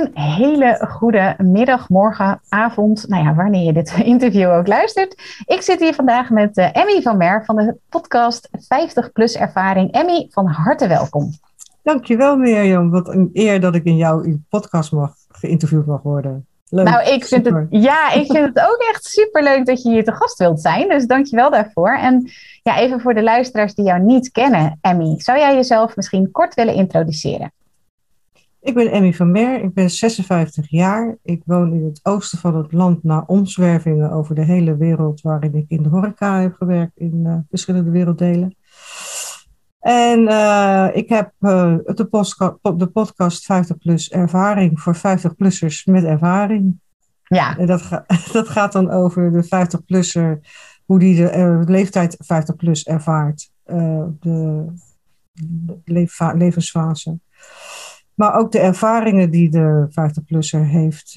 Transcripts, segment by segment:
Een hele goede middag, morgen, avond, nou ja, wanneer je dit interview ook luistert. Ik zit hier vandaag met uh, Emmy van Mer van de podcast 50 Plus Ervaring. Emmy, van harte welkom. Dankjewel Mirjam, wat een eer dat ik in jouw podcast mag, geïnterviewd mag worden. Leuk, nou, ik vind het, ja, ik vind het ook echt superleuk dat je hier te gast wilt zijn. Dus dankjewel daarvoor. En ja, even voor de luisteraars die jou niet kennen, Emmy, zou jij jezelf misschien kort willen introduceren? Ik ben Emmy van Mer, ik ben 56 jaar. Ik woon in het oosten van het land na omzwervingen over de hele wereld, waarin ik in de horeca heb gewerkt in uh, verschillende werelddelen. En uh, ik heb uh, de, podcast, de podcast 50 plus ervaring voor 50-plussers met ervaring. Ja. En dat, ga, dat gaat dan over de 50-plusser, hoe die de leeftijd 50 plus ervaart, de, de levensfase. Maar ook de ervaringen die de 50-plusser heeft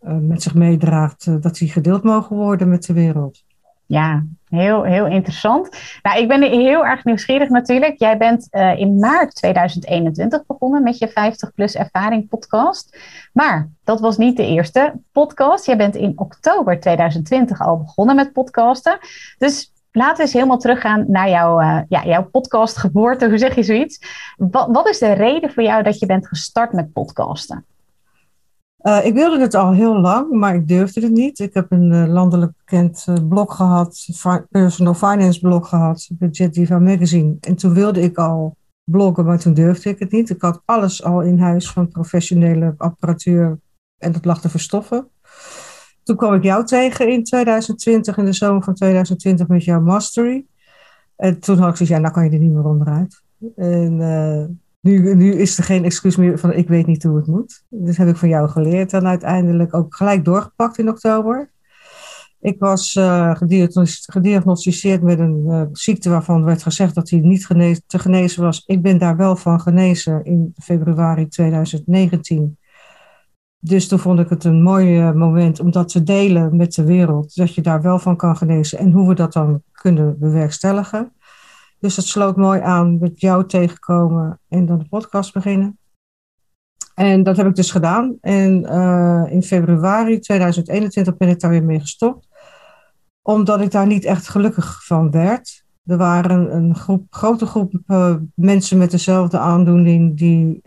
met zich meedraagt, dat die gedeeld mogen worden met de wereld. Ja, heel, heel interessant. Nou, ik ben heel erg nieuwsgierig natuurlijk. Jij bent in maart 2021 begonnen met je 50 plus ervaring podcast. Maar dat was niet de eerste podcast. Jij bent in oktober 2020 al begonnen met podcasten. Dus laten we eens helemaal teruggaan naar jouw, uh, ja, jouw podcastgeboorte. Hoe zeg je zoiets? Wat, wat is de reden voor jou dat je bent gestart met podcasten? Uh, ik wilde het al heel lang, maar ik durfde het niet. Ik heb een uh, landelijk bekend blog gehad, personal finance blog gehad, Budget Diva Magazine. En toen wilde ik al bloggen, maar toen durfde ik het niet. Ik had alles al in huis van professionele apparatuur en dat lag te verstoffen. Toen kwam ik jou tegen in 2020, in de zomer van 2020, met jouw Mastery. En toen had ik gezegd, ja, nou kan je er niet meer onderuit. En nu, nu is er geen excuus meer van ik weet niet hoe het moet. Dat heb ik van jou geleerd en uiteindelijk ook gelijk doorgepakt in oktober. Ik was uh, gediagnosticeerd met een uh, ziekte waarvan werd gezegd dat hij niet genees, te genezen was. Ik ben daar wel van genezen in februari 2019. Dus toen vond ik het een mooi uh, moment om dat te delen met de wereld. Dat je daar wel van kan genezen en hoe we dat dan kunnen bewerkstelligen. Dus dat sloot mooi aan met jou tegenkomen en dan de podcast beginnen. En dat heb ik dus gedaan. En uh, in februari 2021 ben ik daar weer mee gestopt. Omdat ik daar niet echt gelukkig van werd. Er waren een groep, grote groep uh, mensen met dezelfde aandoening die,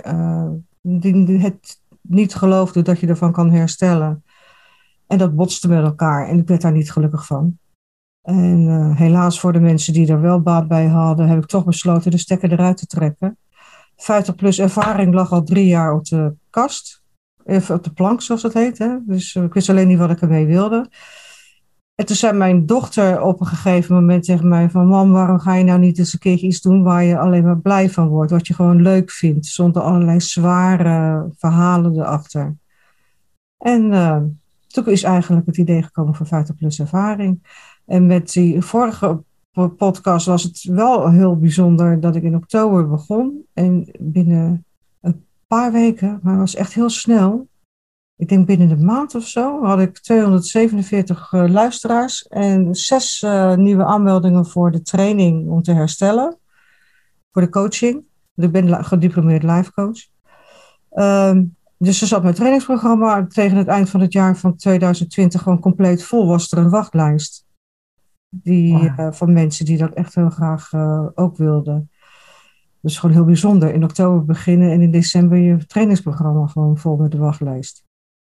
die het niet geloofden dat je ervan kan herstellen. En dat botste met elkaar en ik werd daar niet gelukkig van. En uh, helaas voor de mensen die er wel baat bij hadden, heb ik toch besloten de stekker eruit te trekken. 50 plus ervaring lag al drie jaar op de kast. Even op de plank, zoals dat heet. Hè? Dus uh, ik wist alleen niet wat ik ermee wilde. En toen zei mijn dochter op een gegeven moment tegen mij van... Mam, waarom ga je nou niet eens een keertje iets doen waar je alleen maar blij van wordt? Wat je gewoon leuk vindt, zonder allerlei zware verhalen erachter. En uh, toen is eigenlijk het idee gekomen voor 50 plus ervaring. En met die vorige podcast was het wel heel bijzonder dat ik in oktober begon. En binnen een paar weken, maar het was echt heel snel. Ik denk binnen een maand of zo had ik 247 uh, eh, luisteraars en zes uh, nieuwe aanmeldingen voor de training om te herstellen. Voor de coaching. Ik ben gediplomeerd life coach. Um, dus er zat mijn trainingsprogramma tegen het eind van het jaar van 2020 gewoon compleet vol. Was er een wachtlijst die, uh, van mensen die dat echt heel graag ook wilden. Dus gewoon heel bijzonder. In oktober beginnen en in december je trainingsprogramma gewoon vol met de wachtlijst.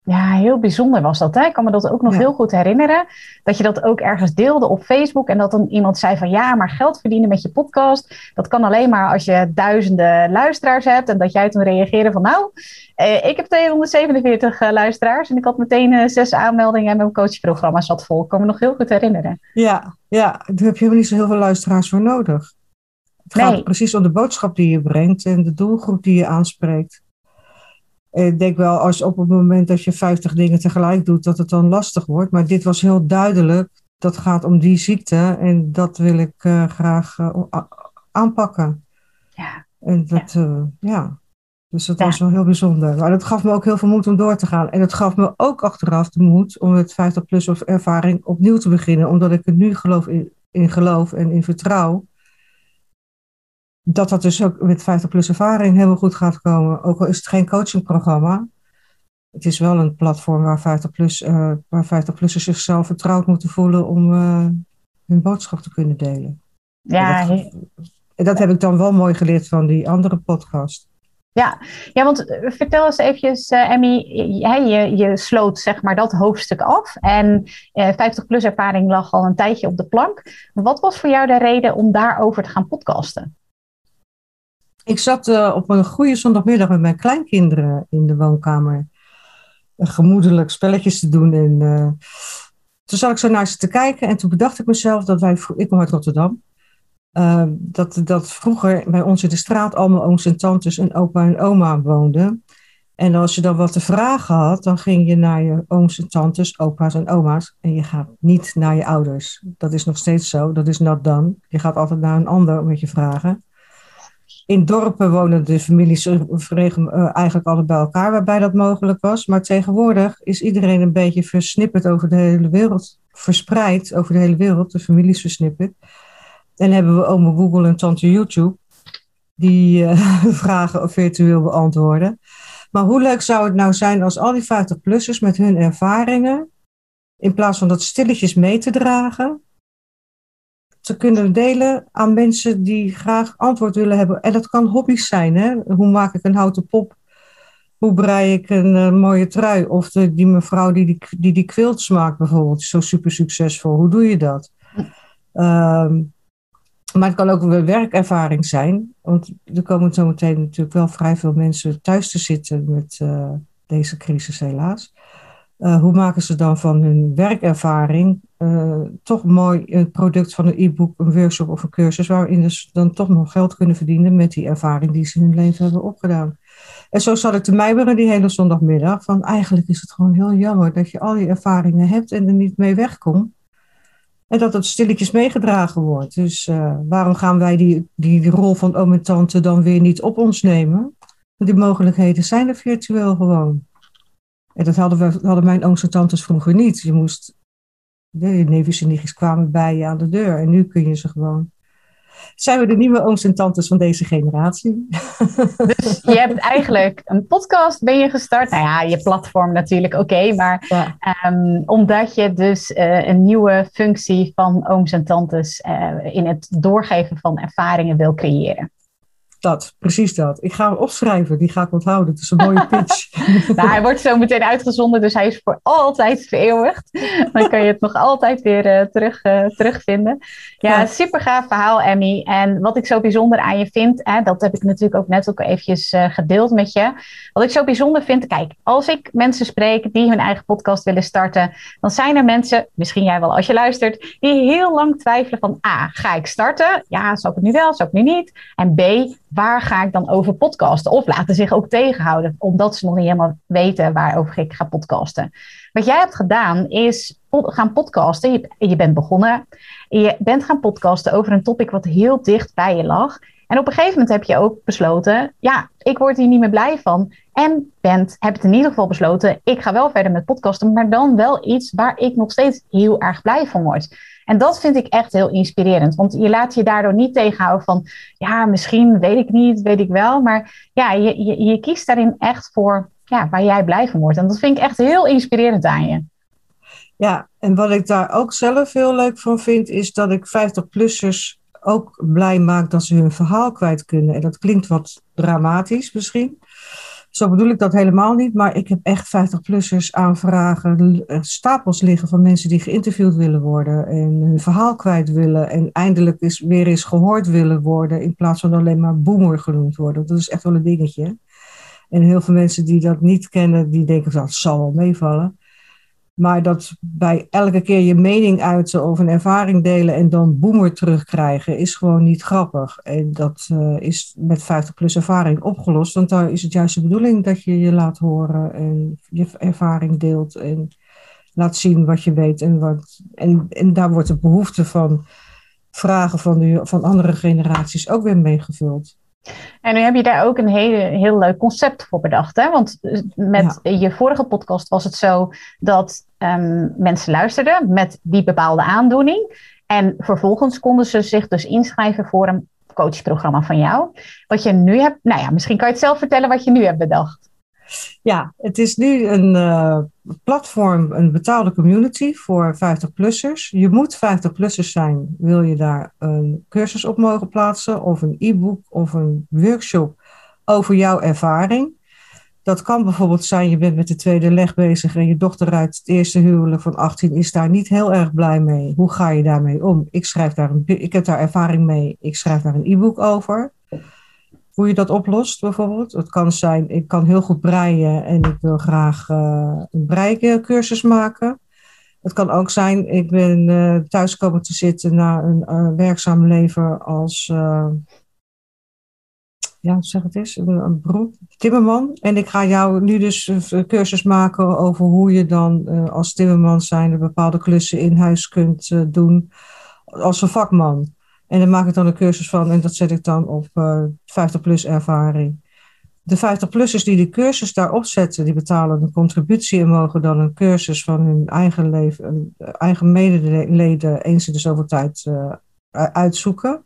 Ja, heel bijzonder was dat. Hè? Ik kan me dat ook nog heel goed herinneren. Dat je dat ook ergens deelde op Facebook. En dat dan iemand zei van ja, maar geld verdienen met je podcast. Dat kan alleen maar als je duizenden luisteraars hebt. En dat jij toen reageerde van nou, eh, ik heb 247 uh, luisteraars. En ik had meteen uh, zes aanmeldingen en mijn coachprogramma zat vol. Ik kan me nog heel goed herinneren. Ja, ja, daar heb je helemaal niet zo heel veel luisteraars voor nodig. Het gaat precies om de boodschap die je brengt en de doelgroep die je aanspreekt. Ik denk wel, als op het moment dat je 50 dingen tegelijk doet, dat het dan lastig wordt. Maar dit was heel duidelijk. Dat gaat om die ziekte en dat wil ik uh, graag uh, aanpakken. Ja. En dat, ja. ja. Dus dat was wel heel bijzonder. Maar dat gaf me ook heel veel moed om door te gaan. En het gaf me ook achteraf de moed om met 50 plus of ervaring opnieuw te beginnen. Omdat ik er nu geloof in, in geloof en in vertrouw. Dat dat dus ook met 50 plus ervaring helemaal goed gaat komen. Ook al is het geen coachingprogramma. Het is wel een platform waar 50 plus, uh, waar 50 plussers zichzelf vertrouwd moeten voelen om uh, hun boodschap te kunnen delen. Ja, en dat, en dat heb ik dan wel mooi geleerd van die andere podcast. Ja, ja want eh, vertel eens eventjes, uh, Emmy, je, je sloot zeg maar dat hoofdstuk af en uh, 50 plus ervaring lag al een tijdje op de plank. Wat was voor jou de reden om daarover te gaan podcasten? Ik zat uh, op een goede zondagmiddag met mijn kleinkinderen in de woonkamer gemoedelijk spelletjes te doen. En toen zat ik zo naar ze te kijken en toen bedacht ik mezelf dat wij, ik kom uit Rotterdam, dat, dat vroeger bij ons in de straat allemaal ooms en tantes en opa en oma woonden. En als je dan wat te vragen had, dan ging je naar je ooms en tantes, opa's en oma's. En je gaat niet naar je ouders. Dat is nog steeds zo. Dat is not done. Je gaat altijd naar een ander met je vragen. In dorpen wonen de families uh, eigenlijk altijd bij elkaar, waarbij dat mogelijk was. Maar tegenwoordig is iedereen een beetje versnipperd over de hele wereld. Verspreid over de hele wereld. De families versnipperd. En hebben we oma Google en tante YouTube die uh, vragen virtueel beantwoorden. Maar hoe leuk zou het nou zijn als al die 50-plussers met hun ervaringen, in plaats van dat stilletjes mee te dragen, te kunnen delen aan mensen die graag antwoord willen hebben. En dat kan hobby's zijn. Hè? Hoe maak ik een houten pop? Hoe brei ik een uh, mooie trui? Of de, die mevrouw die die, die die quilts maakt bijvoorbeeld, zo super succesvol. Hoe doe je dat? Um, maar het kan ook een werkervaring zijn. Want er komen zometeen natuurlijk wel vrij veel mensen thuis te zitten met uh, deze crisis helaas. Uh, hoe maken ze dan van hun werkervaring uh, toch mooi een product van een e-book, een workshop of een cursus, waarin ze dan toch nog geld kunnen verdienen met die ervaring die ze in hun leven hebben opgedaan. En zo zat ik te mijmeren die hele zondagmiddag van eigenlijk is het gewoon heel jammer dat je al die ervaringen hebt en er niet mee wegkomt. En dat het stilletjes meegedragen wordt. Dus uh, waarom gaan wij die, die, die, rol van oom en tante dan weer niet op ons nemen? Want die mogelijkheden zijn er virtueel gewoon. En dat hadden, we, hadden mijn ooms en tantes vroeger niet. Je moest, de neefjes en nichtjes kwamen bij je aan de deur. En nu kun je ze gewoon zijn we de nieuwe ooms en tantes van deze generatie. Dus je hebt eigenlijk een podcast ben je gestart. Nou ja, je platform natuurlijk oké, maar um, omdat je dus uh, een nieuwe functie van ooms en tantes uh, in het doorgeven van ervaringen wil creëren. Dat, precies dat. Ik ga hem opschrijven, die ga ik onthouden. Het is een mooie pitch. nou, hij wordt zo meteen uitgezonden, dus hij is voor altijd vereeuwigd. Dan kan je het nog altijd weer uh, terug, uh, terugvinden. Ja, ja, super gaaf verhaal, Emmy. En wat ik zo bijzonder aan je vind, hè, dat heb ik natuurlijk ook net ook eventjes uh, gedeeld met je. Wat ik zo bijzonder vind, kijk, als ik mensen spreek die hun eigen podcast willen starten, dan zijn er mensen, misschien jij wel als je luistert, die heel lang twijfelen van A, ga ik starten? Ja, zou ik het nu wel, zou ik het nu niet? En B, waar ga ik dan over podcasten? Of laten zich ook tegenhouden, omdat ze nog niet helemaal weten waarover ik ga podcasten. Wat jij hebt gedaan is gaan podcasten. Je, bent begonnen. Je bent gaan podcasten over een topic wat heel dicht bij je lag. En op een gegeven moment heb je ook besloten, ja, ik word hier niet meer blij van. En bent, heb het in ieder geval besloten, ik ga wel verder met podcasten, maar dan wel iets waar ik nog steeds heel erg blij van word. En dat vind ik echt heel inspirerend. Want je laat je daardoor niet tegenhouden van, ja, misschien weet ik niet, weet ik wel. Maar ja, je, je, kiest daarin echt voor ja, waar jij blij van wordt. En dat vind ik echt heel inspirerend aan je. Ja, en wat ik daar ook zelf heel leuk van vind, is dat ik 50-plussers ook blij maak dat ze hun verhaal kwijt kunnen. En dat klinkt wat dramatisch misschien. Zo bedoel ik dat helemaal niet, maar ik heb echt 50-plussers aanvragen, stapels liggen van mensen die geïnterviewd willen worden en hun verhaal kwijt willen en eindelijk eens, weer eens gehoord willen worden in plaats van alleen maar boomer genoemd worden. Dat is echt wel een dingetje. En heel veel mensen die dat niet kennen, die denken dat zal wel meevallen. Maar dat bij elke keer je mening uiten of een ervaring delen en dan boemer terugkrijgen, is gewoon niet grappig. En dat uh, is met 50 plus ervaring opgelost. Want daar is het juist de bedoeling dat je je laat horen en je ervaring deelt en laat zien wat je weet. En, wat, en, en daar wordt de behoefte van vragen van, de, van andere generaties ook weer meegevuld. En nu heb je daar ook een hele, heel leuk concept voor bedacht. Hè? Want eh, met je vorige podcast was het zo dat um, mensen luisterden met die bepaalde aandoening. En vervolgens konden ze zich dus inschrijven voor een coachprogramma van jou. Wat je nu hebt, nou ja, misschien kan je het zelf vertellen wat je nu hebt bedacht. Ja, het is nu een uh, platform, een betaalde community voor 50-plussers. Je moet 50-plussers zijn, wil je daar een cursus op mogen plaatsen, of een e-book of een workshop over jouw ervaring. Dat kan bijvoorbeeld zijn, je bent met de tweede leg bezig en je dochter uit het eerste huwelijk van 18 is daar niet heel erg blij mee. Hoe ga je daarmee om? Ik, schrijf daar een, ik heb daar ervaring mee, ik schrijf daar een e-book over hoe je dat oplost bijvoorbeeld. Het kan zijn, ik kan heel goed breien en ik wil graag uh, een breikursus maken. Het kan ook zijn, ik ben uh, thuis komen te zitten na een uh, werkzaam leven als, ja, zeg het eens, een, een, beroep, timmerman. En ik ga jou nu dus een cursus maken over hoe je dan als timmerman zijn bepaalde klussen in huis kunt doen als een vakman. En daar maak ik dan een cursus van en dat zet ik dan op uh, eh, 50 plus ervaring. De 50-plussers die de cursus daarop zetten, die betalen een contributie en mogen dan een cursus van hun eigen, leven, eigen medeleden eens in de zoveel tijd uh, uitzoeken.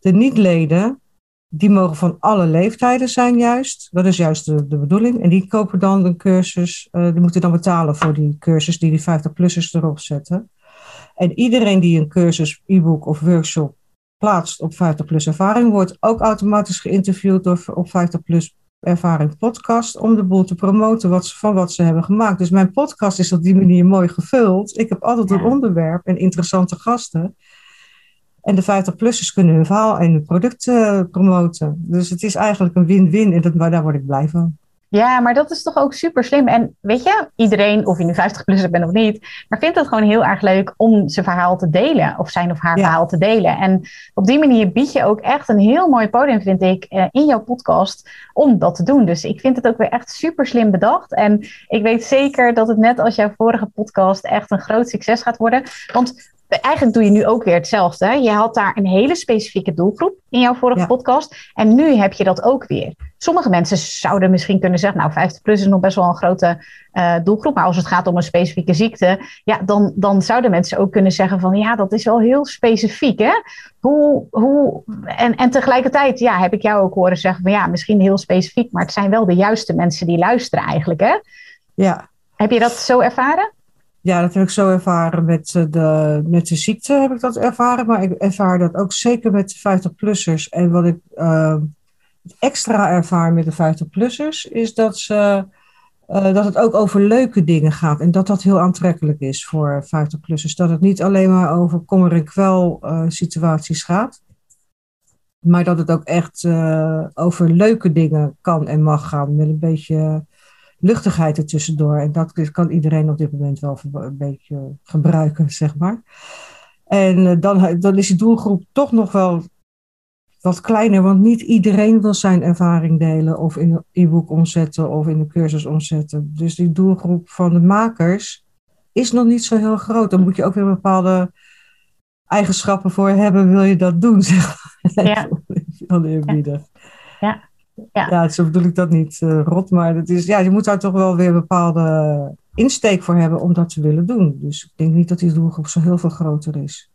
De niet-leden, die mogen van alle leeftijden zijn juist. Dat is juist de, bedoeling. En die kopen dan een cursus, die moeten dan betalen voor die cursus die die 50-plussers erop zetten. En iedereen die een cursus, e-book of workshop plaatst op 50 plus ervaring, wordt ook automatisch geïnterviewd door op 50 plus ervaring podcast om de boel te promoten wat ze, van wat ze hebben gemaakt. Dus mijn podcast is op die manier mooi gevuld. Ik heb altijd een onderwerp en interessante gasten. En de 50-plussers kunnen hun verhaal en hun product uh, promoten. Dus het is eigenlijk een win-win en dat, daar word ik blij van. Ja, maar dat is toch ook super slim. En weet je, iedereen, of je nu 50 plus bent of niet, maar vindt het gewoon heel erg leuk om zijn verhaal te delen. Of zijn of haar verhaal te delen. En op die manier bied je ook echt een heel mooi podium, vind ik, eh, in jouw podcast om dat te doen. Dus ik vind het ook weer echt super slim bedacht. En ik weet zeker dat het net als jouw vorige podcast echt een groot succes gaat worden. Want eigenlijk doe je nu ook weer hetzelfde. Je had daar een hele specifieke doelgroep in jouw vorige podcast. En nu heb je dat ook weer. Sommige mensen zouden misschien kunnen zeggen, nou 50 plus is nog best wel een grote uh, doelgroep. Maar als het gaat om een specifieke ziekte, ja, dan, dan zouden mensen ook kunnen zeggen van ja, dat is wel heel specifiek. Hè? Hoe, hoe, en, en tegelijkertijd ja, heb ik jou ook horen zeggen van ja, misschien heel specifiek, maar het zijn wel de juiste mensen die luisteren eigenlijk. Hè? Ja. Heb je dat zo ervaren? Ja, dat heb ik zo ervaren met eh, de, met de ziekte, heb ik dat ervaren. Maar ik ervaar dat ook zeker met de 50-plussers. En wat ik uh, extra ervaar met de 50-plussers, is dat, ze, uh, dat het ook over leuke dingen gaat. En dat dat heel aantrekkelijk is voor 50-plussers. Dat het niet alleen maar over kommer en kwel uh, situaties gaat. Maar dat het ook echt over leuke dingen kan en mag gaan. Met een beetje luchtigheid ertussendoor. En dat kan iedereen op dit moment wel een beetje gebruiken, zeg maar. En eh, dan, dan is die doelgroep toch nog wel wat kleiner, want niet iedereen wil zijn ervaring delen of in een e-book omzetten of in een cursus omzetten. Dus die doelgroep van de makers is nog niet zo heel groot. Dan moet je ook weer bepaalde eigenschappen voor hebben, wil je dat doen, zeg maar. Ja. ja. ja. Ja, ja zo bedoel ik dat niet uh, rot, maar het is, ja, je moet daar toch wel weer een bepaalde insteek voor hebben om dat te willen doen. Dus ik denk niet dat die doelgroep zo heel veel groter is.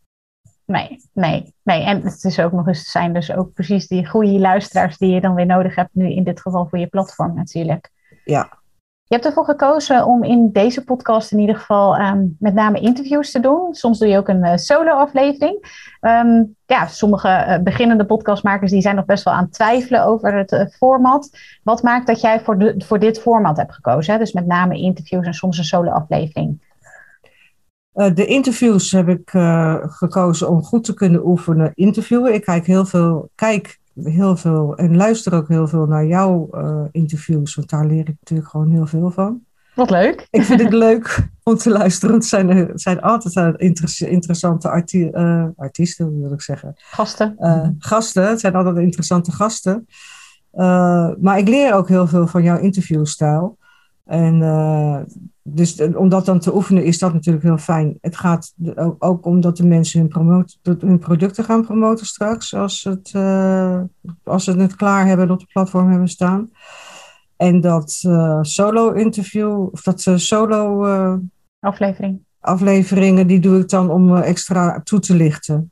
Nee, nee, nee. En het is ook nog eens, zijn dus ook precies die goede luisteraars die je dan weer nodig hebt, nu in dit geval voor je platform natuurlijk. Ja, je hebt ervoor gekozen om in deze podcast in ieder geval um, met name interviews te doen. Soms doe je ook een uh, solo-aflevering. Um, ja, sommige uh, beginnende podcastmakers die zijn nog best wel aan het twijfelen over het uh, format. Wat maakt dat jij voor, de, voor dit format hebt gekozen? Hè? Dus met name interviews en soms een solo-aflevering. de interviews heb ik gekozen om goed te kunnen oefenen interviewen. Ik kijk heel veel, kijk heel veel en luister ook heel veel naar jouw uh, interviews, want daar leer ik natuurlijk gewoon heel veel van. Wat leuk. Ik vind het leuk om te luisteren. Het zijn, het zijn altijd interessante arti uh, artiesten, wil ik zeggen. Gasten. Uh, gasten, het zijn altijd interessante gasten. Maar ik leer ook heel veel van jouw interviewstijl. En dus om dat dan te oefenen is dat natuurlijk heel fijn. Het gaat ook, omdat de mensen hun, promoten, hun producten gaan promoten straks. Als, het, als ze het klaar hebben op de platform hebben staan. En dat uh, solo-interview, of dat uh, solo... Aflevering. Afleveringen, die doe ik dan om extra toe te lichten.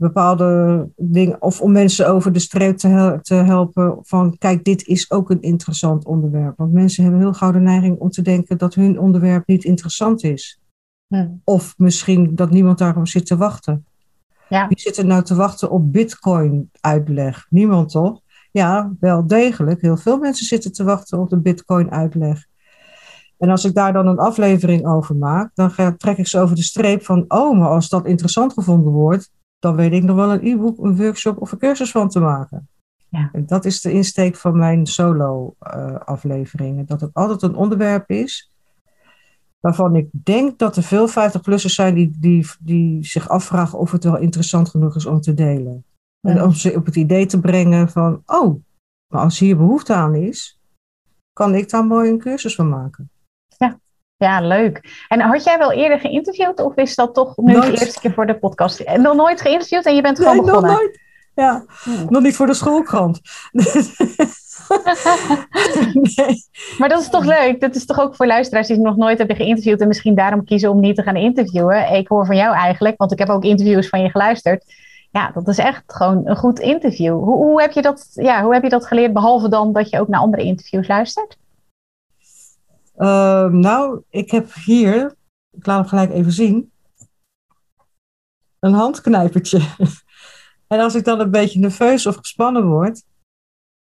Bepaalde dingen, of om mensen over de streep te, hel te helpen van, kijk, dit is ook een interessant onderwerp. Want mensen hebben heel gauw de neiging om te denken dat hun onderwerp niet interessant is. Of misschien dat niemand daarom zit te wachten. Ja. Wie zit er nou te wachten op bitcoin-uitleg? Niemand toch? Ja, wel degelijk. Heel veel mensen zitten te wachten op de Bitcoin-uitleg. En als ik daar dan een aflevering over maak, dan trek ik ze over de streep van: oh, maar als dat interessant gevonden wordt, dan weet ik nog wel een e-book, een workshop of een cursus van te maken. Ja. En dat is de insteek van mijn solo-afleveringen. dat het altijd een onderwerp is waarvan ik denk dat er veel 50-plussers zijn die, die, die zich afvragen of het wel interessant genoeg is om te delen. En om ze op het idee te brengen van, oh, maar als hier behoefte aan is, kan ik daar mooi een cursus van maken. Ja, leuk. En had jij wel eerder geïnterviewd of is dat toch nu de eerste keer voor de podcast? Nog nooit geïnterviewd en je bent gewoon nee, begonnen? nog nooit. Ja, nog niet voor de schoolkrant. nee. Maar dat is toch leuk? Dat is toch ook voor luisteraars die nog nooit hebben geïnterviewd en misschien daarom kiezen om niet te gaan interviewen. Ik hoor van jou eigenlijk, want ik heb ook interviews van je geluisterd ja, dat is echt gewoon een goed interview. Hoe, hoe, heb je dat, ja, hoe heb je dat geleerd, behalve dan dat je ook naar andere interviews luistert? Uh, nou, ik heb hier, ik laat hem gelijk even zien, een handknijpertje. en als ik dan een beetje nerveus of gespannen word,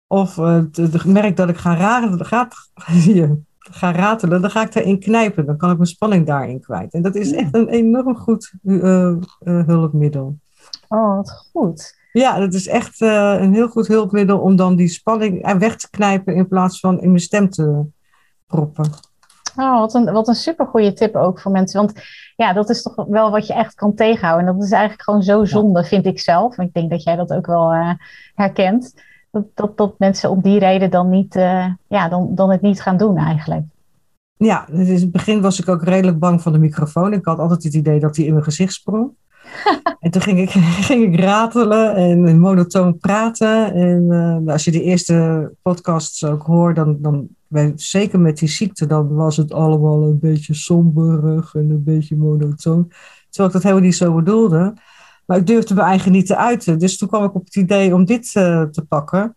of uh, merk dat ik ga, ratelen, ga, ga ratelen, dan ga ik erin knijpen. Dan kan ik mijn spanning daarin kwijt. En dat is echt een enorm goed uh, hulpmiddel. Oh, wat goed. Ja, dat is echt uh, een heel goed hulpmiddel om dan die spanning weg te knijpen in plaats van in mijn stem te proppen. Oh, wat een, wat een supergoeie tip ook voor mensen. Want ja, dat is toch wel wat je echt kan tegenhouden. En dat is eigenlijk gewoon zo zonde, vind ik zelf. Ik denk dat jij dat ook wel uh, herkent. Dat, dat, dat, mensen om die reden dan, niet, uh, ja, dan, dan het niet gaan doen eigenlijk. Ja, in het begin was ik ook redelijk bang van de microfoon. Ik had altijd het idee dat hij in mijn gezicht sprong. en toen ging ik, ging ik ratelen en monotoon praten. En uh, als je de eerste podcasts ook hoort, dan, dan zeker met die ziekte, dan was het allemaal een beetje somberig en een beetje monotoon. Terwijl ik dat helemaal niet zo bedoelde. Maar ik durfde me eigenlijk niet te uiten. Dus toen kwam ik op het idee om dit uh, te pakken.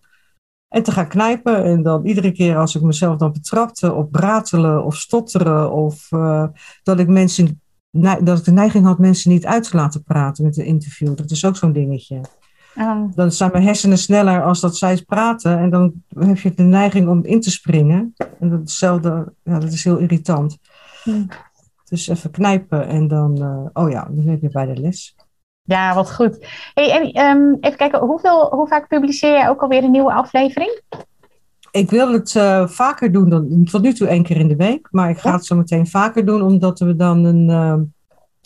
En te gaan knijpen. En dan iedere keer als ik mezelf dan betrapte op ratelen of stotteren. Of uh, dat ik mensen dat ik de neiging had mensen niet uit te laten praten met een interview. Dat is ook zo'n dingetje. Oh. Dan zijn mijn hersenen sneller als dat zij praten. En dan heb je de neiging om in te springen. En dat, hetzelfde, ja, dat is heel irritant. Hm. Dus even knijpen en dan, uh, oh ja, dan ben je bij de les. Ja, wat goed. Hey, en um, even kijken, hoeveel, hoe vaak publiceer jij ook alweer een nieuwe aflevering? Ik wil het uh, vaker doen dan tot nu toe één keer in de week. Maar ik ga het zo meteen vaker doen, omdat we dan een uh,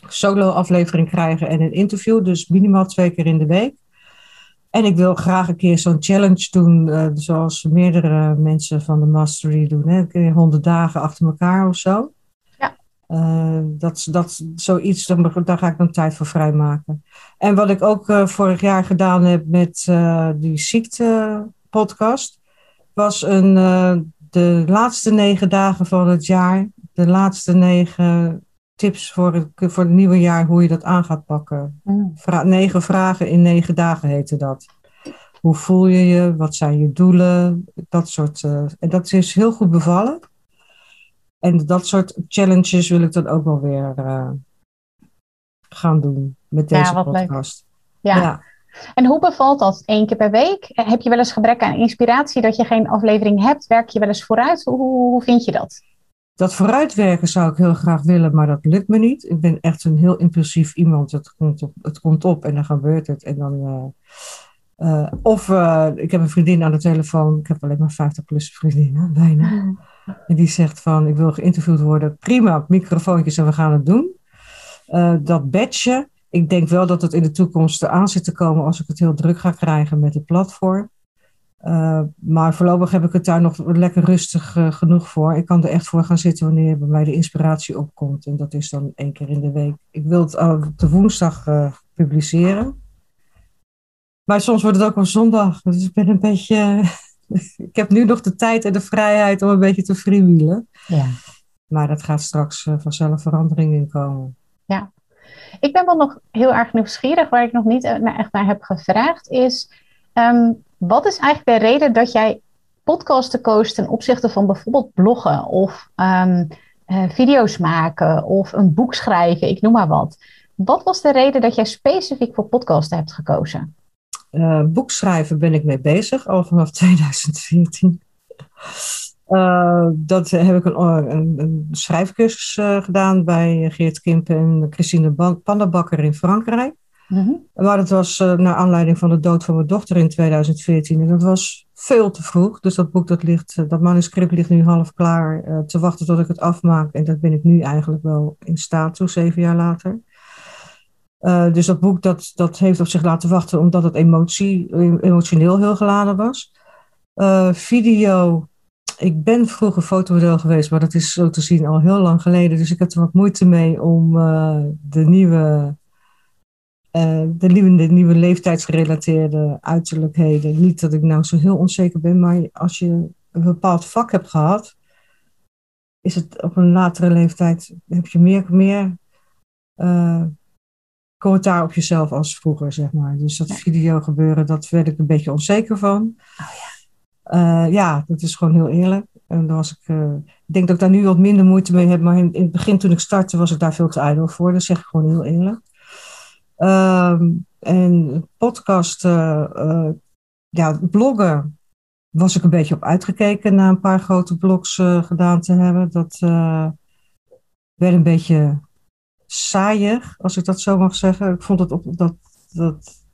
solo-aflevering krijgen en een interview. Dus minimaal twee keer in de week. En ik wil graag een keer zo'n challenge doen, uh, zoals meerdere mensen van de Mastery doen. Hè? 100 dagen achter elkaar of zo. Ja. dat, dat zoiets, daar ga ik dan tijd voor vrijmaken. En wat ik ook vorig jaar gedaan heb met die ziekte-podcast was een, uh, de laatste negen dagen van het jaar, de laatste negen tips voor het, voor het nieuwe jaar, hoe je dat aan gaat pakken. Mm. Vra negen vragen in negen dagen heette dat. Hoe voel je je? Wat zijn je doelen? Dat soort. Uh, en dat is heel goed bevallen. En dat soort challenges wil ik dan ook wel weer uh, gaan doen met deze ja, podcast. Ja. ja. En hoe bevalt dat? Eén keer per week? Heb je wel eens gebrek aan inspiratie dat je geen aflevering hebt? Werk je wel eens vooruit? Hoe, hoe vind je dat? Dat vooruitwerken zou ik heel graag willen, maar dat lukt me niet. Ik ben echt een heel impulsief iemand. Het komt op, het komt op en dan gebeurt het. En dan, uh, of uh, ik heb een vriendin aan de telefoon. Ik heb alleen maar 50 plus vriendinnen, bijna. En die zegt van, ik wil geïnterviewd worden. Prima, microfoontjes en we gaan het doen. Dat badge, ik denk wel dat het in de toekomst aan zit te komen als ik het heel druk ga krijgen met het platform. Uh, maar voorlopig heb ik het daar nog lekker rustig uh, genoeg voor. Ik kan er echt voor gaan zitten wanneer bij mij de inspiratie opkomt. En dat is dan één keer in de week. Ik wil het op de woensdag uh, publiceren. Maar soms wordt het ook op zondag. Dus ik ben een beetje. ik heb nu nog de tijd en de vrijheid om een beetje te freewheelen. Ja. Maar dat gaat straks vanzelf verandering in komen. Ja. Ik ben wel nog heel erg nieuwsgierig, waar ik nog niet echt naar heb gevraagd, is. Um, wat is eigenlijk de reden dat jij podcasten koos ten opzichte van bijvoorbeeld bloggen of um, uh, video's maken of een boek schrijven, ik noem maar wat. Wat was de reden dat jij specifiek voor podcasten hebt gekozen? Uh, boekschrijven ben ik mee bezig, al vanaf 2014. Uh, dat heb ik een, een, een schrijfcursus uh, gedaan bij Geert Kimpen en Christine Panderbakker in Frankrijk. Mm Maar dat was uh, naar aanleiding van de dood van mijn dochter in 2014. En dat was veel te vroeg. Dus dat boek, dat, ligt, dat manuscript ligt nu half klaar te wachten tot ik het afmaak. En dat ben ik nu eigenlijk wel in staat toe, zeven jaar later. dus dat boek, dat, dat heeft op zich laten wachten omdat het emotie, emotioneel heel geladen was. video, ik ben vroeger fotomodel geweest, maar dat is zo te zien al heel lang geleden. Dus ik heb er wat moeite mee om de nieuwe uh, de, nieuwe, de nieuwe leeftijdsgerelateerde uiterlijkheden. Niet dat ik nou zo heel onzeker ben, maar als je een bepaald vak hebt gehad, is het op een latere leeftijd, heb je meer, meer uh, commentaar op jezelf als vroeger, zeg maar. Dus dat video gebeuren, dat werd ik een beetje onzeker van. Oh, ja. Uh, ja, dat is gewoon heel eerlijk. En dan was ik, ik denk dat ik daar nu wat minder moeite mee heb, maar in, het begin toen ik startte was ik daar veel te ijdel voor. Dat zeg ik gewoon heel eerlijk. Um, en podcast, uh, ja, bloggen was ik een beetje op uitgekeken na een paar grote blogs gedaan te hebben. Dat werd een beetje saaier, als ik dat zo mag zeggen. Ik vond het op dat, dat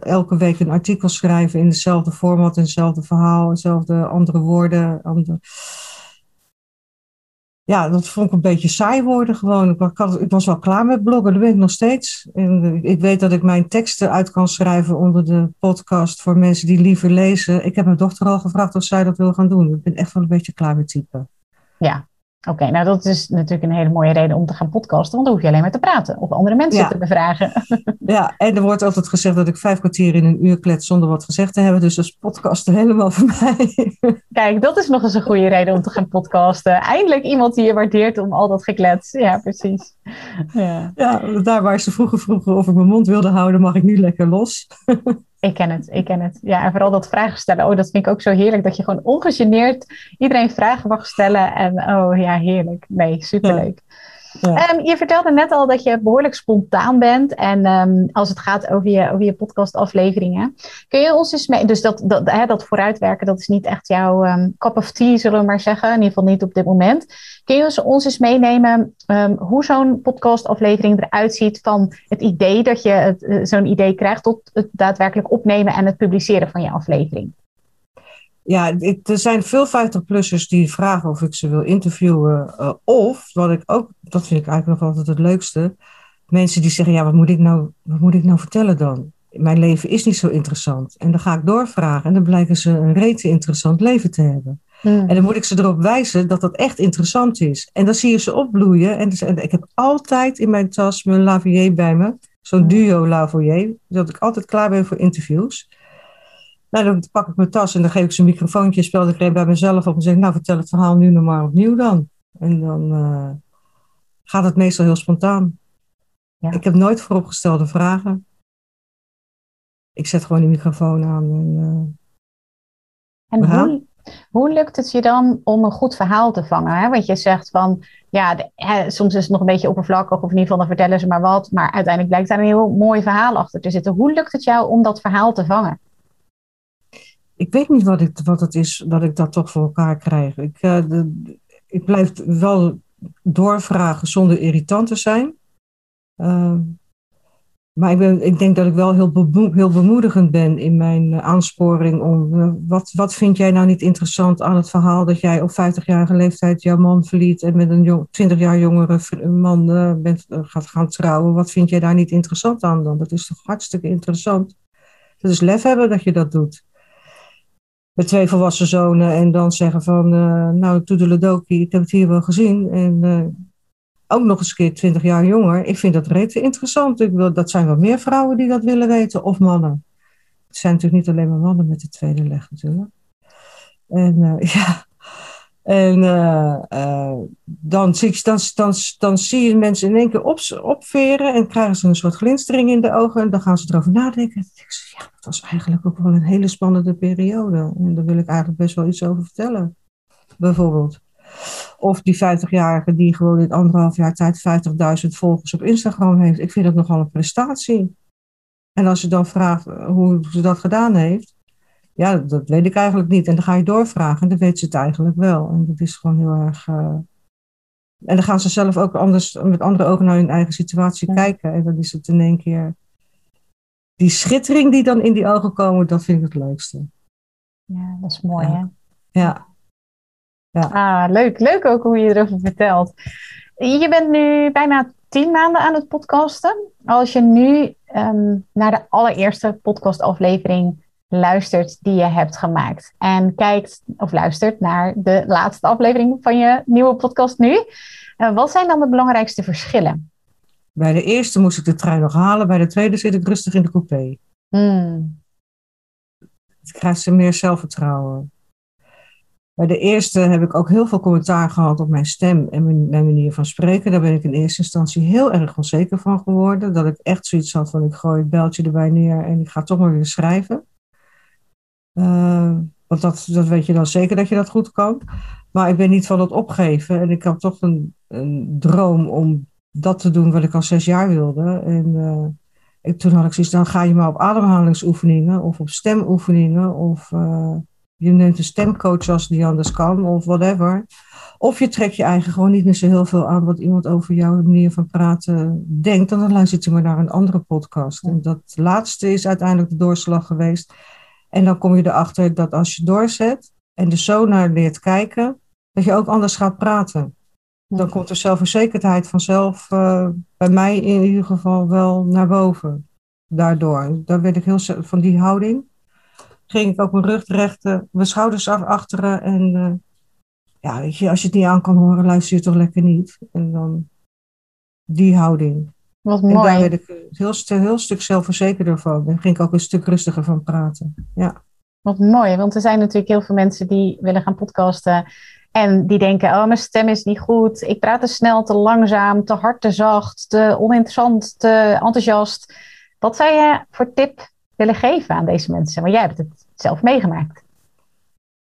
elke week een artikel schrijven in dezelfde format, in hetzelfde verhaal, dezelfde andere woorden. Ja, dat vond ik een beetje saai worden gewoon. Ik, was wel klaar met bloggen, dat ben ik nog steeds. En ik weet dat ik mijn teksten uit kan schrijven onder de podcast voor mensen die liever lezen. Ik heb mijn dochter al gevraagd of zij dat wil gaan doen. Ik ben echt wel een beetje klaar met typen. Ja, Oké, nou dat is natuurlijk een hele mooie reden om te gaan podcasten, want dan hoef je alleen maar te praten of andere mensen te bevragen. Ja, en er wordt altijd gezegd dat ik vijf kwartier in een uur klets zonder wat gezegd te hebben, dus dat is podcasten helemaal voor mij. Kijk, dat is nog eens een goede reden om te gaan podcasten. Eindelijk iemand die je waardeert om al dat geklets. Ja, precies. Ja, ja daar waar ze vroeger vroegen of ik mijn mond wilde houden, mag ik nu lekker los. Ik ken het, ik ken het. Ja, en vooral dat vragen stellen. Oh, dat vind ik ook zo heerlijk. Dat je gewoon ongegeneerd iedereen vragen mag stellen. En oh ja, heerlijk. Nee, superleuk. Um, je vertelde net al dat je behoorlijk spontaan bent. En um, als het gaat over je, over je podcastafleveringen. Kun je ons eens mee... Dus dat, hè, dat vooruitwerken, dat is niet echt jouw um, cup of tea, zullen we maar zeggen. In ieder geval niet op dit moment. Kun je ons eens meenemen hoe zo'n podcastaflevering eruit ziet... van het idee dat je uh, zo'n idee krijgt... tot het daadwerkelijk opnemen en het publiceren van je aflevering? Ja, er zijn veel 50-plussers die vragen of ik ze wil interviewen. Uh, of, wat ik ook, dat vind ik eigenlijk nog altijd het leukste. Mensen die zeggen, ja, wat moet ik nou, wat moet ik nou vertellen dan? Mijn leven is niet zo interessant. En dan ga ik doorvragen en dan blijken ze een rete interessant leven te hebben. En dan moet ik ze erop wijzen dat dat echt interessant is. En dan zie je ze opbloeien. En, dus, en ik heb altijd in mijn tas mijn Lavier bij me. Zo'n duo Lavier. Dat ik altijd klaar ben voor interviews. Nou, dan pak ik mijn tas en dan geef ik ze een microfoontje, spel ik bij mezelf op en zeg, nou vertel het verhaal nu nog maar opnieuw dan. En dan uh, gaat het meestal heel spontaan. Ja. Ik heb nooit vooropgestelde vragen. Ik zet gewoon die microfoon aan. En, uh, en hoe, hoe lukt het je dan om een goed verhaal te vangen? Hè? Want je zegt van, ja, de, hè, soms is het nog een beetje oppervlakkig, of in ieder geval dan vertellen ze maar wat, maar uiteindelijk blijkt daar een heel mooi verhaal achter te zitten. Hoe lukt het jou om dat verhaal te vangen? Ik weet niet wat, ik, wat het is dat ik dat toch voor elkaar krijg. Ik, de, ik blijf wel doorvragen zonder irritant te zijn. Uh, maar ik, ben, ik denk dat ik wel heel, heel bemoedigend ben in mijn eh, aansporing om. Eh, wat, wat vind jij nou niet interessant aan het verhaal dat jij op 50-jarige leeftijd jouw man verliet en met een jong, 20 jaar jongere man uh, bent, gaat gaan trouwen? Wat vind jij daar niet interessant aan dan? Dat is toch hartstikke interessant. Dat is lef hebben dat je dat doet. Met twee volwassen zonen en dan zeggen van, nou, toedeledokie, ik heb het hier wel gezien. En ook nog eens een keer 20 jaar jonger. Ik vind dat rete interessant. Ik wil, dat zijn wel meer vrouwen die dat willen weten, of mannen. Het zijn natuurlijk niet alleen maar mannen met de tweede leg natuurlijk. En uh, ja, en uh, uh, dan, zie dan, dan, dan zie je mensen in één keer op, opveren en krijgen ze een soort glinstering in de ogen. En dan gaan ze erover nadenken. En ik ja, dat was eigenlijk ook wel een hele spannende periode. En daar wil ik eigenlijk best wel iets over vertellen. Bijvoorbeeld. Of die 50-jarige die gewoon in anderhalf jaar tijd 50.000 volgers op Instagram heeft. Ik vind dat nogal een prestatie. En als je dan vraagt eh, hoe ze dat gedaan heeft, ja, dat weet ik eigenlijk niet. En dan ga je doorvragen en dan weet ze het eigenlijk wel. En dat is gewoon heel erg. Uh... En dan gaan ze zelf ook anders, met andere ogen naar hun eigen situatie kijken. En dan is het in één keer. Die schittering die dan in die ogen komen, dat vind ik het leukste. Ja, dat is mooi, hè? Ja. Ja. Ah, leuk. Leuk ook hoe je erover vertelt. Je bent nu bijna tien maanden aan het podcasten. Als je nu ehm, naar de allereerste podcastaflevering luistert die je hebt gemaakt. En kijkt of luistert naar de laatste aflevering van je nieuwe podcast nu. Uh, wat zijn dan de belangrijkste verschillen? Bij de eerste moest ik de trein nog halen. Bij de tweede zit ik rustig in de coupé. Hmm. Het krijgt ze meer zelfvertrouwen. Bij de eerste heb ik ook heel veel commentaar gehad op mijn stem en mijn, mijn, manier van spreken. Daar ben ik in eerste instantie heel erg onzeker van geworden. Dat ik echt zoiets had van ik gooi het beltje erbij neer en ik ga toch maar weer schrijven. Uh, want dat, dat weet je dan zeker dat je dat goed kan. Maar ik ben niet van het opgeven. En ik had toch een, een droom om dat te doen wat ik al zes jaar wilde. En uh, ik, toen had ik zoiets, dan ga je maar op ademhalingsoefeningen of op stemoefeningen of... Uh, je neemt een stemcoach als die anders kan, of whatever. Of je trekt je eigen gewoon niet meer zo heel veel aan wat iemand over jouw manier van praten denkt. En dan luistert je maar naar een andere podcast. En dat laatste is uiteindelijk de doorslag geweest. En dan kom je erachter dat als je doorzet en de zo naar leert kijken, dat je ook anders gaat praten. Dan komt de zelfverzekerdheid vanzelf uh, bij mij in ieder geval wel naar boven. Daardoor. Daar werd ik heel van die houding ging ik ook mijn rug rechten, mijn schouders achteren. En uh, ja, weet je, als je het niet aan kan horen, luister je toch lekker niet. En dan die houding. Wat mooi. En daar werd ik heel, heel stuk zelfverzekerder van. Daar ging ik ook een stuk rustiger van praten. Ja. Wat mooi, want er zijn natuurlijk heel veel mensen die willen gaan podcasten. En die denken, oh, mijn stem is niet goed. Ik praat te snel, te langzaam, te hard, te zacht, te oninteressant, te enthousiast. Wat zou je voor tip willen geven aan deze mensen? Want jij hebt het zelf meegemaakt.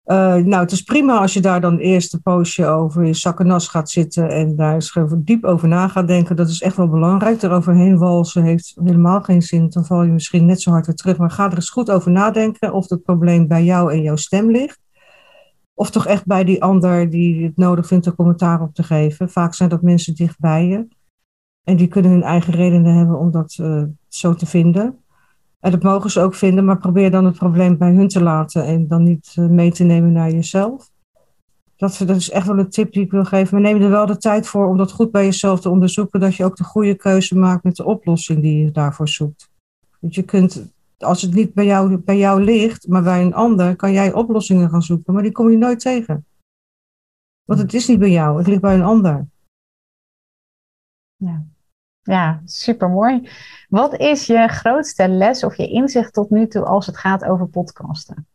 Uh, nou, het is prima als je daar dan eerst een poosje over je zak en nas gaat zitten en daar eens diep over na gaat denken. Dat is echt wel belangrijk. Eroverheen walsen heeft helemaal geen zin. Dan val je misschien net zo hard weer terug. Maar ga er eens goed over nadenken of het probleem bij jou en jouw stem ligt. Of toch echt bij die ander die het nodig vindt er commentaar op te geven. Vaak zijn dat mensen dichtbij je. En die kunnen hun eigen redenen hebben om dat uh, zo te vinden. En dat mogen ze ook vinden, maar probeer dan het probleem bij hun te laten en dan niet eh, mee te nemen naar jezelf. Dat, dat is echt wel een tip die ik wil geven. Maar neem er wel de tijd voor om dat goed bij jezelf te onderzoeken, dat je ook de goede keuze maakt met de oplossing die je daarvoor zoekt. Want je kunt, als het niet bij jou, bij jou ligt, maar bij een ander, kan jij oplossingen gaan zoeken, maar die kom je nooit tegen. Want het is niet bij jou, het ligt bij een ander. Ja. Ja, super mooi. Wat is je grootste les of je inzicht tot nu toe als het gaat over podcasten?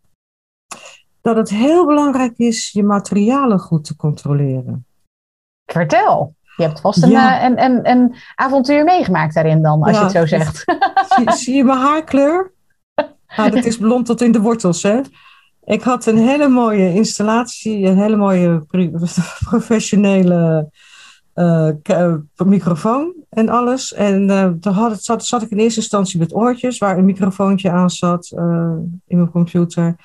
Dat het heel belangrijk is je materialen goed te controleren. Vertel. Je hebt vast een, eh, een, een, een, avontuur meegemaakt daarin dan, als je het zo zegt. Zie, zie je mijn haarkleur? Ah, dat is blond tot in de wortels, hè? Ik had een hele mooie installatie, een hele mooie professionele microfoon en alles. En uh, toen had zat, zat ik in eerste instantie met oortjes, waar een microfoontje aan zat in mijn computer.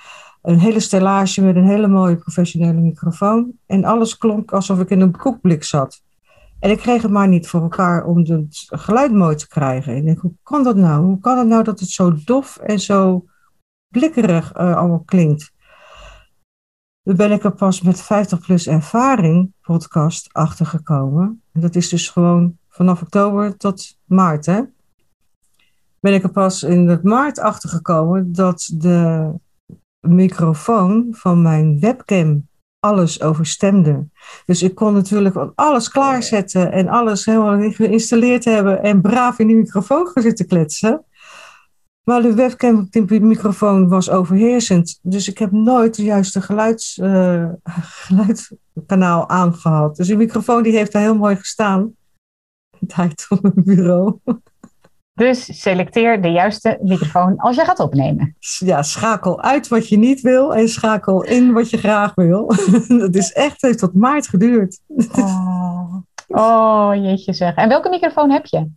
Een hele stellage met een hele mooie professionele microfoon. En alles klonk alsof ik in een koekblik zat. En ik kreeg het maar niet voor elkaar om het geluid mooi te krijgen. Ik denk, hoe kan dat nou? Hoe kan het nou dat het zo dof en zo blikkerig allemaal klinkt? Ben ik er pas met 50 plus ervaring podcast achtergekomen. En dat is dus gewoon vanaf oktober tot maart, hè? Ben ik er pas in het maart achtergekomen dat de microfoon van mijn webcam alles overstemde. Dus ik kon natuurlijk alles klaarzetten en alles helemaal geïnstalleerd hebben en braaf in die microfoon gaan zitten kletsen. Maar de webcam de microfoon was overheersend. Dus ik heb nooit de juiste geluids, uh, geluidskanaal aangehad. Dus die microfoon die heeft daar heel mooi gestaan. Tijd op mijn bureau. Dus selecteer de juiste microfoon als je gaat opnemen. Ja, schakel uit wat je niet wil en schakel in wat je graag wil. Dat is echt, heeft tot maart geduurd. Oh, oh jeetje zeg. En welke microfoon heb je?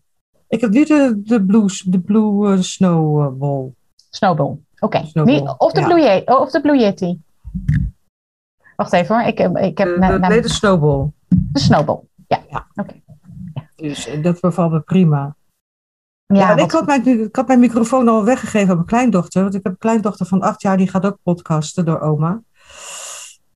Ik heb nu de, de Blue, de blue uh, Snowball. Snowball, oké. Of, de Blue Yeti, of de Blue Yeti. Wacht even hoor. Ik, ik heb de, nee, de Snowball. De Snowball, ja. ja. Oké. Ja. Dus eh, dat bevalt me prima. Ja, ik, had mijn, ik had mijn microfoon al weggegeven aan mijn kleindochter. Want ik heb een kleindochter van acht jaar, die gaat ook podcasten door oma.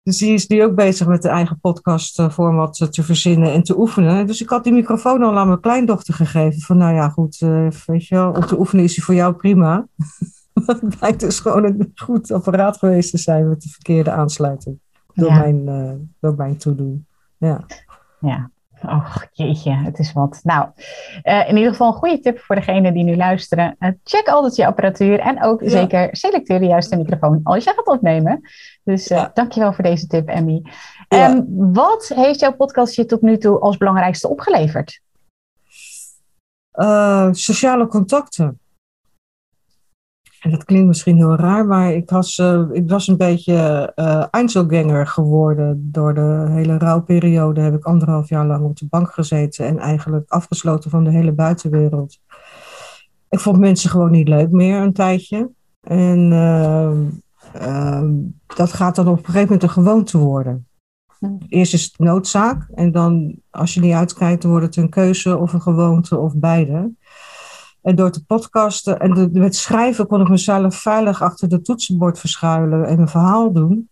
Dus die is nu ook bezig met de eigen podcastformat eh, te verzinnen en te oefenen. Dus ik had die microfoon al aan mijn kleindochter gegeven. Van nou ja, goed, uh, weet je wel, om te oefenen is die voor jou prima. Het blijkt dus gewoon een goed apparaat geweest te zijn met de verkeerde aansluiting. Door, mijn, uh, door mijn toedoen. Ja. ja. Oh, jeetje, het is wat. Nou, uh, in ieder geval een goede tip voor degenen die nu luisteren. Uh, check altijd je apparatuur en ook zeker selecteer de juiste microfoon als je gaat opnemen. Dus uh, ja. dankjewel voor deze tip, Emmy. Ja. Um, wat heeft jouw podcast je tot nu toe als belangrijkste opgeleverd? sociale contacten. En dat klinkt misschien heel raar, maar ik was, uh, ik was een beetje uh, Einzelganger geworden. Door de hele rouwperiode heb ik anderhalf jaar lang op de bank gezeten en eigenlijk afgesloten van de hele buitenwereld. Ik vond mensen gewoon niet leuk meer een tijdje. En uh, dat gaat dan op een gegeven moment een gewoonte worden. Eerst is het noodzaak en dan als je niet uitkijkt, wordt het een keuze of een gewoonte of beide. En door te podcasten en de, met schrijven kon ik mezelf veilig achter de toetsenbord verschuilen en mijn verhaal doen.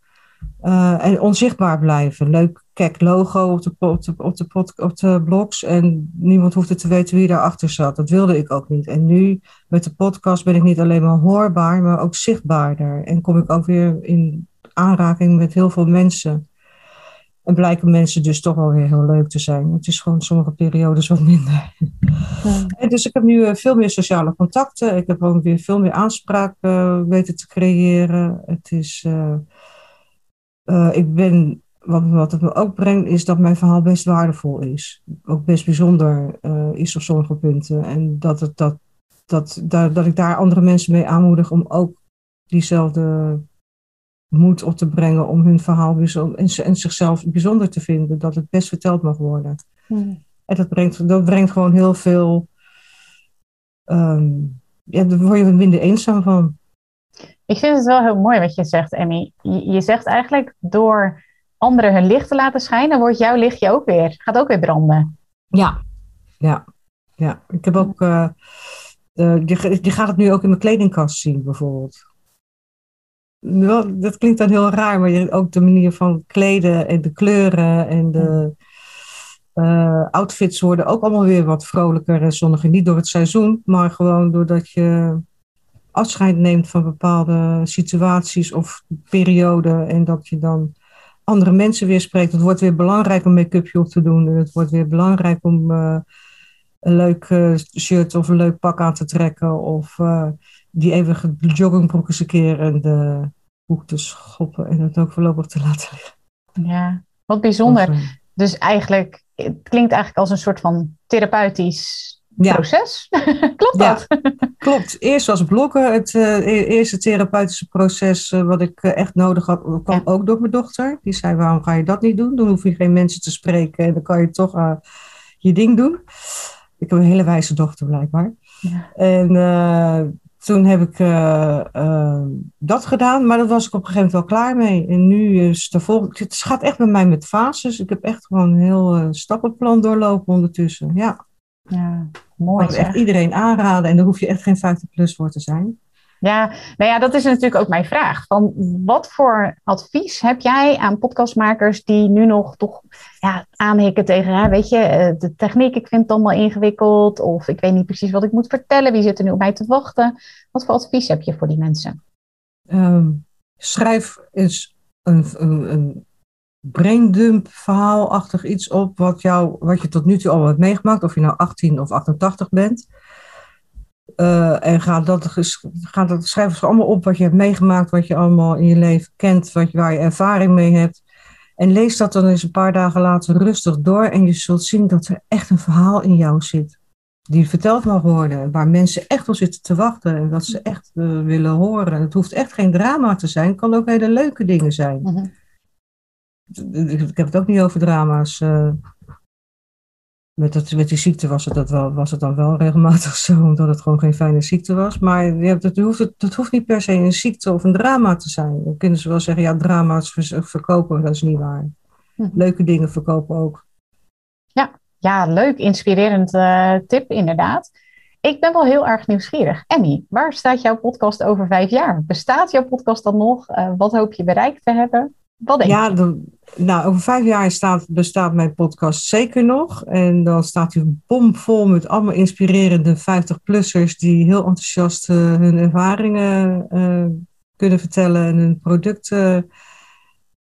Uh, en onzichtbaar blijven. Leuk kek logo op de, op, de, op, de op de blogs. En niemand hoefde te weten wie daarachter zat. Dat wilde ik ook niet. En nu met de podcast ben ik niet alleen maar hoorbaar, maar ook zichtbaarder. En kom ik ook weer in aanraking met heel veel mensen. En blijken mensen dus toch wel weer heel leuk te zijn. Het is gewoon sommige periodes wat minder. Ja. Dus ik heb nu eh, veel meer sociale contacten. Ik heb ook weer veel meer aanspraak uh, weten te creëren. Het is, uh, uh, ik ben, wat, wat het me ook brengt, is dat mijn verhaal best waardevol is. Ook best bijzonder is op sommige punten. En dat, het, dat, dat, dat, dat ik daar andere mensen mee aanmoedig om ook diezelfde moed op te brengen om hun verhaal en, en zichzelf bijzonder te vinden, dat het best verteld mag worden. Hmm. En dat brengt, dat brengt gewoon heel veel. Um, ja, daar word je minder eenzaam van. Ik vind het wel heel mooi wat je zegt, Emmy. Je, je zegt eigenlijk door anderen hun licht te laten schijnen, wordt jouw lichtje ook weer, gaat ook weer branden. Ja, ja, ja. Ik heb ook. Uh, uh, je gaat het nu ook in mijn kledingkast zien, bijvoorbeeld dat klinkt dan heel raar, maar ook de manier van kleden en de kleuren en de uh, outfits worden ook allemaal weer wat vrolijker en zonniger. Niet door het seizoen, maar gewoon doordat je afscheid neemt van bepaalde situaties of perioden en dat je dan andere mensen weer spreekt. Het wordt weer belangrijk om make-upje op te doen en het wordt weer belangrijk om uh, een leuk uh, shirt of een leuk pak aan te trekken of die eeuwige joggingbroek eens een keer en de boek te schoppen en het ook voorlopig te laten liggen. Ja, wat bijzonder. Dus eigenlijk, het klinkt eigenlijk als een soort van therapeutisch proces. klopt dat? Ja, klopt. Eerst was bloggen het uh, eerste therapeutische proces uh, wat ik uh, echt nodig had, kwam ook door mijn dochter. Die zei, waarom ga je dat niet doen? Dan hoef je geen mensen te spreken en dan kan je toch je ding doen. Ik heb een hele wijze dochter blijkbaar. Ja. En toen heb ik dat gedaan, maar dat was ik op een gegeven moment wel klaar mee. En nu is de volgende. Het gaat echt bij mij met fases. Ik heb echt gewoon een heel stappenplan doorlopen ondertussen. Ja. Ja, mooi. Ik echt iedereen aanraden en daar hoef je echt geen 50 plus voor te zijn. Ja, nou ja, dat is natuurlijk ook mijn vraag. Van wat voor advies heb jij aan podcastmakers die nu nog toch ja, aanhikken tegen, hè, weet je, eh, de techniek, ik vind het allemaal ingewikkeld, of ik weet niet precies wat ik moet vertellen, wie zit er nu op mij te wachten? Wat voor advies heb je voor die mensen? Um, schrijf eens een, een, een braindump verhaalachtig iets op wat, jou, wat je tot nu toe al hebt meegemaakt, of je nou 18 of 88 bent. Uh, en ga dat, ga dat, schrijf allemaal op wat je hebt meegemaakt, wat je allemaal in je leven kent, wat, waar je ervaring mee hebt. En lees dat dan eens een paar dagen later rustig door en je zult zien dat er echt een verhaal in jou zit. Die verteld mag worden, waar mensen echt op zitten te wachten en wat ze echt uh, willen horen. Het hoeft echt geen drama te zijn, het kan ook hele leuke dingen zijn. Mm -hmm. Ik heb het ook niet over drama's. Uh, met, dat, met die ziekte was het, dat wel, was het dan wel regelmatig zo, omdat het gewoon geen fijne ziekte was. Maar hebt, het, hoeft, het, hoeft niet per se een ziekte of een drama te zijn. Dan kunnen ze wel zeggen, ja, drama's verkopen, dat is niet waar. Hm. Leuke dingen verkopen ook. Ja, ja leuk, inspirerend uh, tip inderdaad. Ik ben wel heel erg nieuwsgierig. Emmy, waar staat jouw podcast over vijf jaar? Bestaat jouw podcast dan nog? Uh, wat hoop je bereikt te hebben? Ja, nou, over vijf jaar staat, bestaat mijn podcast zeker nog. En dan staat hij bomvol met allemaal inspirerende 50-plussers die heel enthousiast uh, hun ervaringen uh, kunnen vertellen en hun producten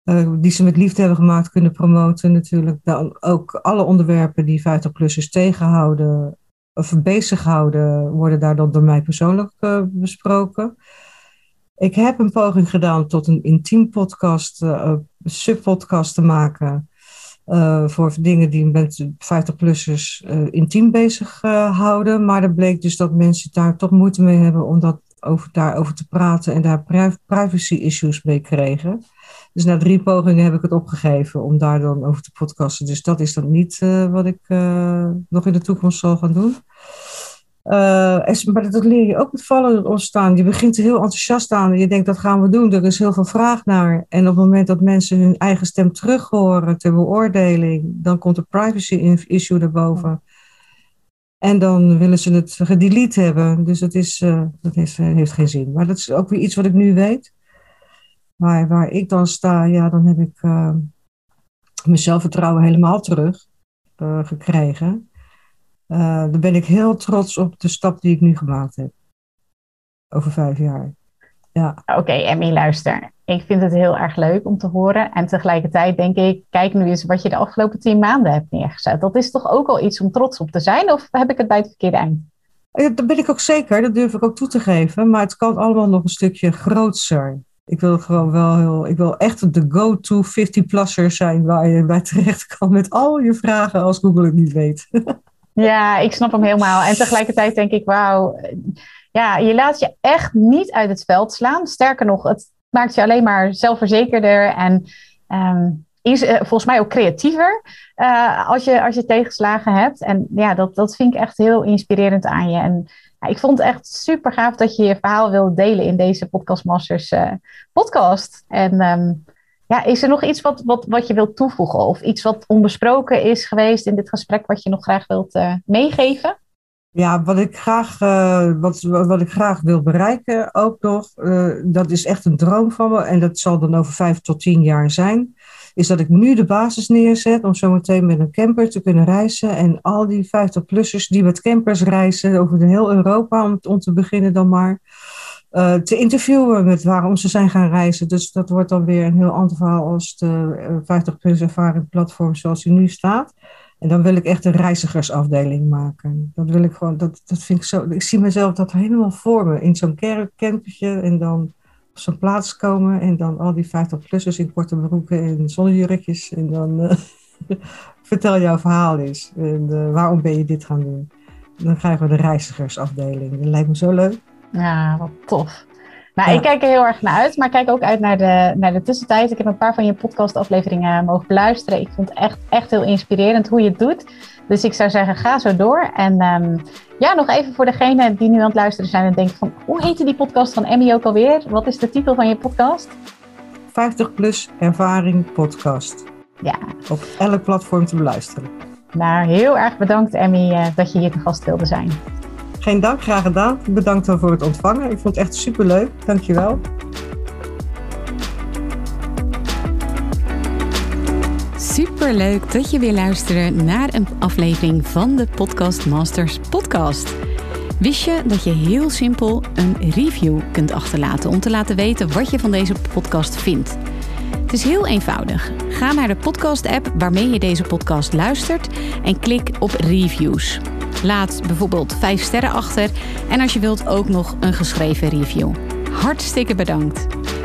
uh, die ze met liefde hebben gemaakt kunnen promoten. Natuurlijk dan ook alle onderwerpen die 50-plussers tegenhouden of bezighouden, worden daar dan door mij persoonlijk besproken. Ik heb een poging gedaan tot een intiem podcast, uh, subpodcast te maken. Uh, voor dingen die met 50-plussers uh, intiem bezig houden. Maar er bleek dus dat mensen daar toch moeite mee hebben om dat over, daarover te praten en daar privacy issues mee kregen. Dus na drie pogingen heb ik het opgegeven om daar dan over te podcasten. Dus dat is dan niet wat ik nog in de toekomst zal gaan doen. Uh, maar dat leer je ook met vallen ontstaan. Je begint er heel enthousiast aan en je denkt dat gaan we doen. Er is heel veel vraag naar. En op het moment dat mensen hun eigen stem terug horen ter beoordeling, dan komt de privacy issue erboven. En dan willen ze het gedelete hebben. Dus dat, is, uh, dat heeft, heeft geen zin. Maar dat is ook weer iets wat ik nu weet. Maar waar ik dan sta, ja, dan heb ik uh, mijn zelfvertrouwen helemaal terug gekregen. Uh, dan ben ik heel trots op de stap die ik nu gemaakt heb. Over vijf jaar. Ja. Oké, okay, Emmy, luister. Ik vind het heel erg leuk om te horen. En tegelijkertijd denk ik, kijk nu eens wat je de afgelopen tien maanden hebt neergezet. Dat is toch ook al iets om trots op te zijn? Of heb ik het bij het verkeerde eind? Ja, dat ben ik ook zeker, dat durf ik ook toe te geven. Maar het kan allemaal nog een stukje grootser. Ik wil gewoon wel heel, ik wil echt de go-to 50-plusser zijn waar je bij terecht kan met al je vragen als Google het niet weet. Ja, ik snap hem helemaal. En tegelijkertijd denk ik, wauw, ja, je laat je echt niet uit het veld slaan. Sterker nog, het maakt je alleen maar zelfverzekerder en um, is, uh, volgens mij ook creatiever uh, als, je, als je tegenslagen hebt. En ja, dat, dat vind ik echt heel inspirerend aan je. En ja, ik vond het echt super gaaf dat je je verhaal wilde delen in deze Podcast Masters uh, podcast. En um, ja, is er nog iets wat, wat, wat je wilt toevoegen? Of iets wat onbesproken is geweest in dit gesprek, wat je nog graag wilt uh, meegeven? Ja, wat ik graag, uh, wat, wat ik graag wil bereiken ook nog, uh, dat is echt een droom van me. En dat zal dan over vijf tot tien jaar zijn. Is dat ik nu de basis neerzet om zometeen met een camper te kunnen reizen. En al die 50-plussers die met campers reizen over heel Europa, om, om te beginnen dan maar uh, te interviewen met waarom ze zijn gaan reizen. Dus dat wordt dan weer een heel ander verhaal als de 50 eh, plus ervaring platform zoals die nu staat. En dan wil ik echt een reizigersafdeling maken. Dat wil ik gewoon, dat, dat vind ik zo. Ik zie mezelf dat helemaal voor me. In zo'n campertje en dan op zo'n plaats komen. En dan al die 50-plussers in korte broeken en zonnejurkjes. En dan uh, vertel jouw verhaal eens. En waarom ben je dit gaan doen? Dan krijgen we de reizigersafdeling. Dat lijkt me zo leuk. Ja, wat tof. Nou, ik kijk er heel erg naar uit, maar kijk ook uit naar de, naar de tussentijd. Ik heb een paar van je podcastafleveringen mogen beluisteren. Ik vond het echt, echt heel inspirerend hoe je het doet. Dus ik zou zeggen, ga zo door. En ehm, ja, nog even voor degenen die nu aan het luisteren zijn en denken van... hoe heette die podcast van Emmy ook alweer? Wat is de titel van je podcast? 50 plus ervaring podcast. Ja. Op elk platform te beluisteren. Nou, heel erg bedankt Emmy uh, dat je hier te gast wilde zijn. Geen dank, graag gedaan. Bedankt voor het ontvangen. Ik vond het echt superleuk. Dankjewel. Superleuk dat je weer luistert naar een aflevering van de Podcast Masters podcast. Wist je dat je heel simpel een review kunt achterlaten om te laten weten wat je van deze podcast vindt? Het is heel eenvoudig. Ga naar de podcast-app waarmee je deze podcast luistert en klik op reviews. Laat bijvoorbeeld 5 sterren achter en als je wilt ook nog een geschreven review. Hartstikke bedankt.